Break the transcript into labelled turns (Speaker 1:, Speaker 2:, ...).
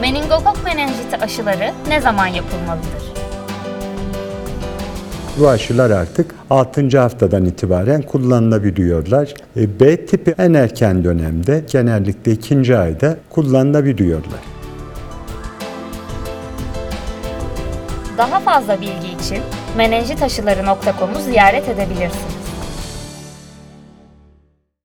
Speaker 1: Meningokok menenjiti aşıları ne zaman yapılmalıdır?
Speaker 2: Bu aşılar artık 6. haftadan itibaren kullanılabiliyorlar. E, B tipi en erken dönemde genellikle 2. ayda kullanılabiliyorlar.
Speaker 1: Daha fazla bilgi için menenjitaşıları.com'u ziyaret edebilirsiniz.